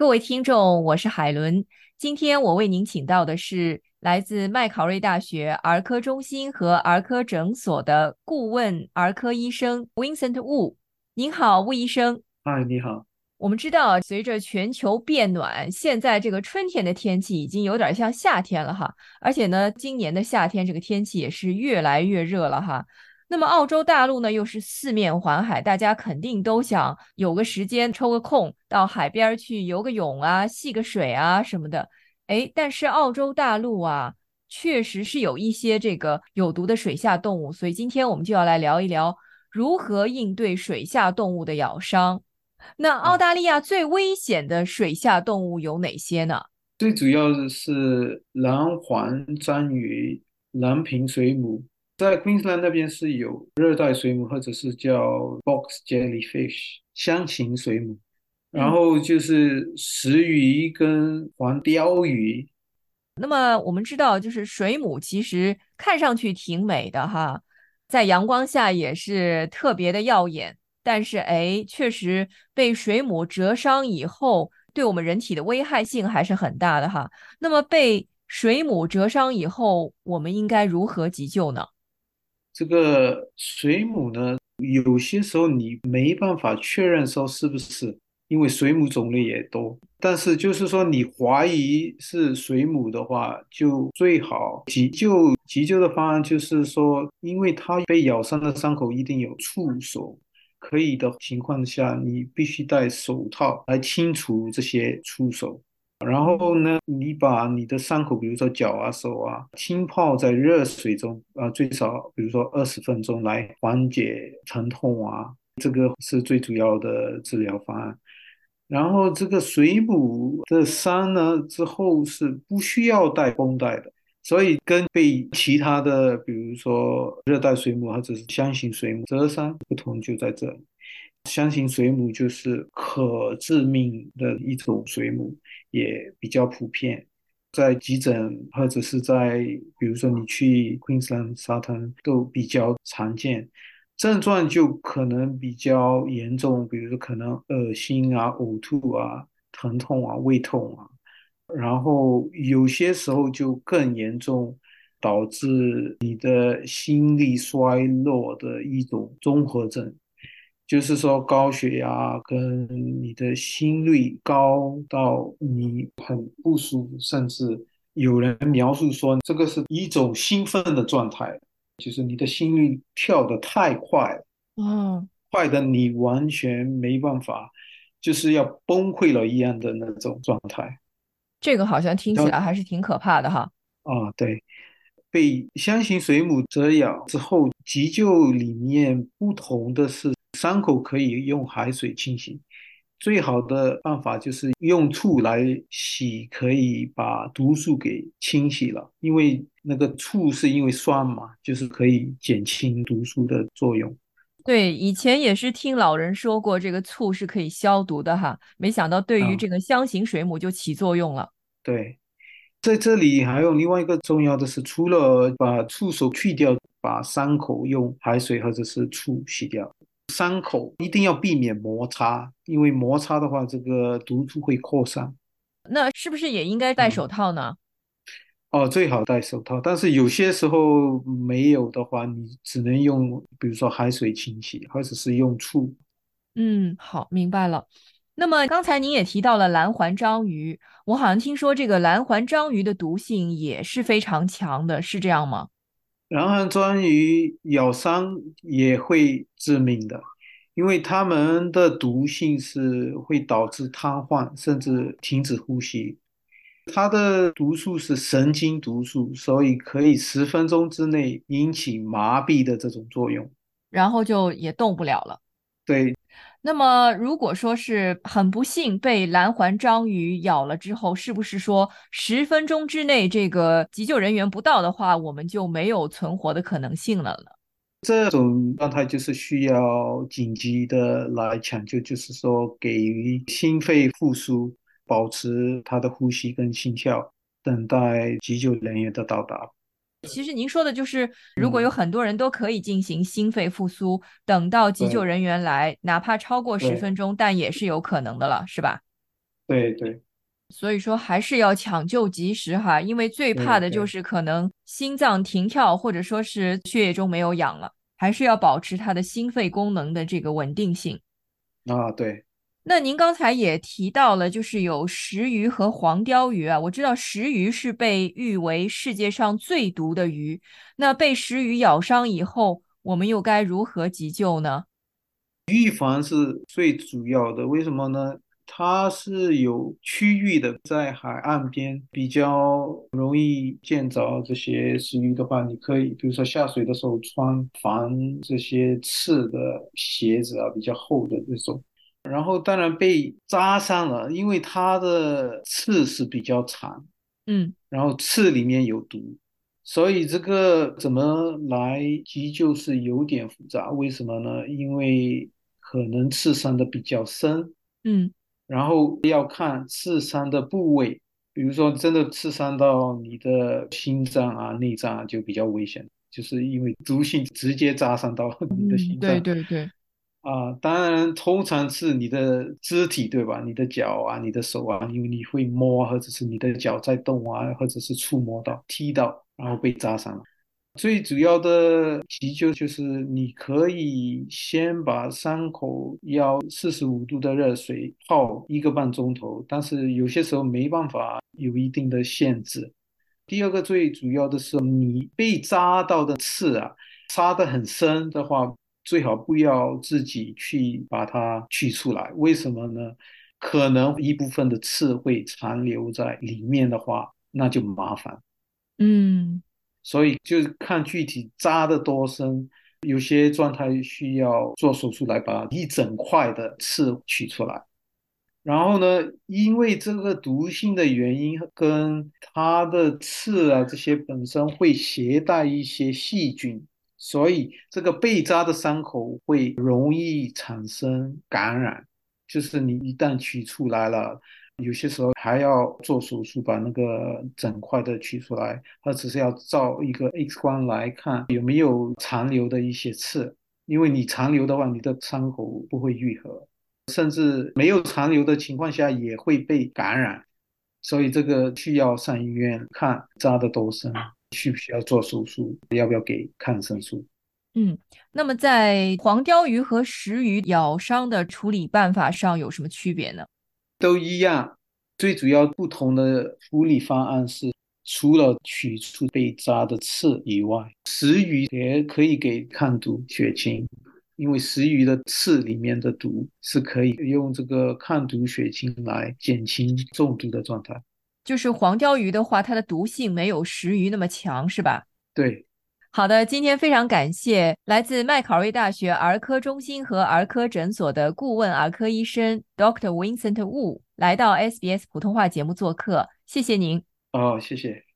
各位听众，我是海伦。今天我为您请到的是来自麦考瑞大学儿科中心和儿科诊所的顾问儿科医生 Vincent Wu。您好，吴医生。嗨，你好。我们知道，随着全球变暖，现在这个春天的天气已经有点像夏天了哈。而且呢，今年的夏天这个天气也是越来越热了哈。那么澳洲大陆呢，又是四面环海，大家肯定都想有个时间抽个空到海边去游个泳啊、戏个水啊什么的。哎，但是澳洲大陆啊，确实是有一些这个有毒的水下动物，所以今天我们就要来聊一聊如何应对水下动物的咬伤。那澳大利亚最危险的水下动物有哪些呢？最主要的是蓝环章鱼、蓝瓶水母。在 Queensland 那边是有热带水母，或者是叫 box jellyfish 箱形水母，然后就是石鱼跟黄鲷鱼。那么我们知道，就是水母其实看上去挺美的哈，在阳光下也是特别的耀眼。但是哎，确实被水母蛰伤以后，对我们人体的危害性还是很大的哈。那么被水母蛰伤以后，我们应该如何急救呢？这个水母呢，有些时候你没办法确认说是不是，因为水母种类也多。但是就是说你怀疑是水母的话，就最好急救。急救的方案就是说，因为它被咬伤的伤口一定有触手，可以的情况下，你必须戴手套来清除这些触手。然后呢，你把你的伤口，比如说脚啊、手啊，浸泡在热水中啊，最少比如说二十分钟，来缓解疼痛啊，这个是最主要的治疗方案。然后这个水母的伤呢，之后是不需要带绷带的，所以跟被其他的，比如说热带水母或者是箱型水母蛰伤不同，就在这里。箱型水母就是可致命的一种水母，也比较普遍，在急诊或者是在比如说你去 Queensland 沙滩都比较常见，症状就可能比较严重，比如说可能恶心啊、呕吐啊、疼痛啊、胃痛啊，然后有些时候就更严重，导致你的心力衰弱的一种综合症。就是说，高血压跟你的心率高到你很不舒服，甚至有人描述说，这个是一种兴奋的状态，就是你的心率跳得太快了，嗯，快的你完全没办法，就是要崩溃了一样的那种状态。这个好像听起来还是挺可怕的哈。啊，对，被箱形水母蛰咬之后，急救里面不同的是。伤口可以用海水清洗，最好的办法就是用醋来洗，可以把毒素给清洗了。因为那个醋是因为酸嘛，就是可以减轻毒素的作用。对，以前也是听老人说过，这个醋是可以消毒的哈。没想到对于这个箱型水母就起作用了。对，在这里还有另外一个重要的是，除了把触手去掉，把伤口用海水或者是醋洗掉。伤口一定要避免摩擦，因为摩擦的话，这个毒素会扩散。那是不是也应该戴手套呢？哦，最好戴手套。但是有些时候没有的话，你只能用，比如说海水清洗，或者是用醋。嗯，好，明白了。那么刚才您也提到了蓝环章鱼，我好像听说这个蓝环章鱼的毒性也是非常强的，是这样吗？蓝环章鱼咬伤也会致命的，因为它们的毒性是会导致瘫痪，甚至停止呼吸。它的毒素是神经毒素，所以可以十分钟之内引起麻痹的这种作用，然后就也动不了了。对。那么，如果说是很不幸被蓝环章鱼咬了之后，是不是说十分钟之内这个急救人员不到的话，我们就没有存活的可能性了呢？这种状态就是需要紧急的来抢救，就是说给予心肺复苏，保持他的呼吸跟心跳，等待急救人员的到达。其实您说的就是，如果有很多人都可以进行心肺复苏，等到急救人员来，哪怕超过十分钟，但也是有可能的了，是吧？对对所以说还是要抢救及时哈，因为最怕的就是可能心脏停跳，或者说是血液中没有氧了，还是要保持他的心肺功能的这个稳定性。啊，对那您刚才也提到了，就是有石鱼和黄鲷鱼啊。我知道石鱼是被誉为世界上最毒的鱼。那被石鱼咬伤以后，我们又该如何急救呢？预防是最主要的，为什么呢？它是有区域的，在海岸边比较容易见着这些石鱼的话，你可以比如说下水的时候穿防这些刺的鞋子啊，比较厚的这种。然后当然被扎伤了，因为它的刺是比较长，嗯然后刺里面有毒，所以这个怎么来急救是有点复杂。为什么呢？因为可能刺伤的比较深，嗯然后要看刺伤的部位，比如说真的刺伤到你的心脏啊、内脏啊，就比较危险，就是因为毒性直接扎伤到 你的嗯，对心脏。对对，啊，当然，通常是你的肢体，对吧？你的脚啊，你的手啊，因为你会摸，或者是你的脚在动啊，或者是触摸到、踢到，然后被扎伤了。最主要的急救就是你可以先把伤口要四十五度的热水泡一个半钟头，但是有些时候没办法，有一定的限制。第二个最主要的是，你被扎到的刺啊，扎得很深的话，最好不要自己去把它取出来。为什么呢？可能一部分的刺会残留在里面的话，那就麻烦。嗯所以就是看具体扎的多深，有些状态需要做手术来把一整块的刺取出来。然后呢，因为这个毒性的原因跟它的刺啊这些本身会携带一些细菌，所以这个被扎的伤口会容易产生感染。就是你一旦取出来了，有些时候还要做手术把那个整块的取出来，或者是要照一个 X 光来看有没有残留的一些刺，因为你残留的话，你的伤口不会愈合。甚至没有残留的情况下也会被感染，所以这个需要上医院看扎的多深，需不需要做手术，要不要给抗生素。嗯。那么在黄鲷鱼和石鱼咬伤的处理办法上有什么区别呢？都一样，最主要不同的处理方案是，除了取出被扎的刺以外，石鱼也可以给抗毒血清。因为石鱼的刺里面的毒是可以用这个抗毒血清来减轻中毒的状态。就是黄鲷鱼的话，它的毒性没有石鱼那么强，是吧？对，好的，今天非常感谢来自麦考瑞大学儿科中心和儿科诊所的顾问儿科医生 Dr. Vincent Wu 来到 SBS 普通话节目做客，谢谢您。哦，谢谢。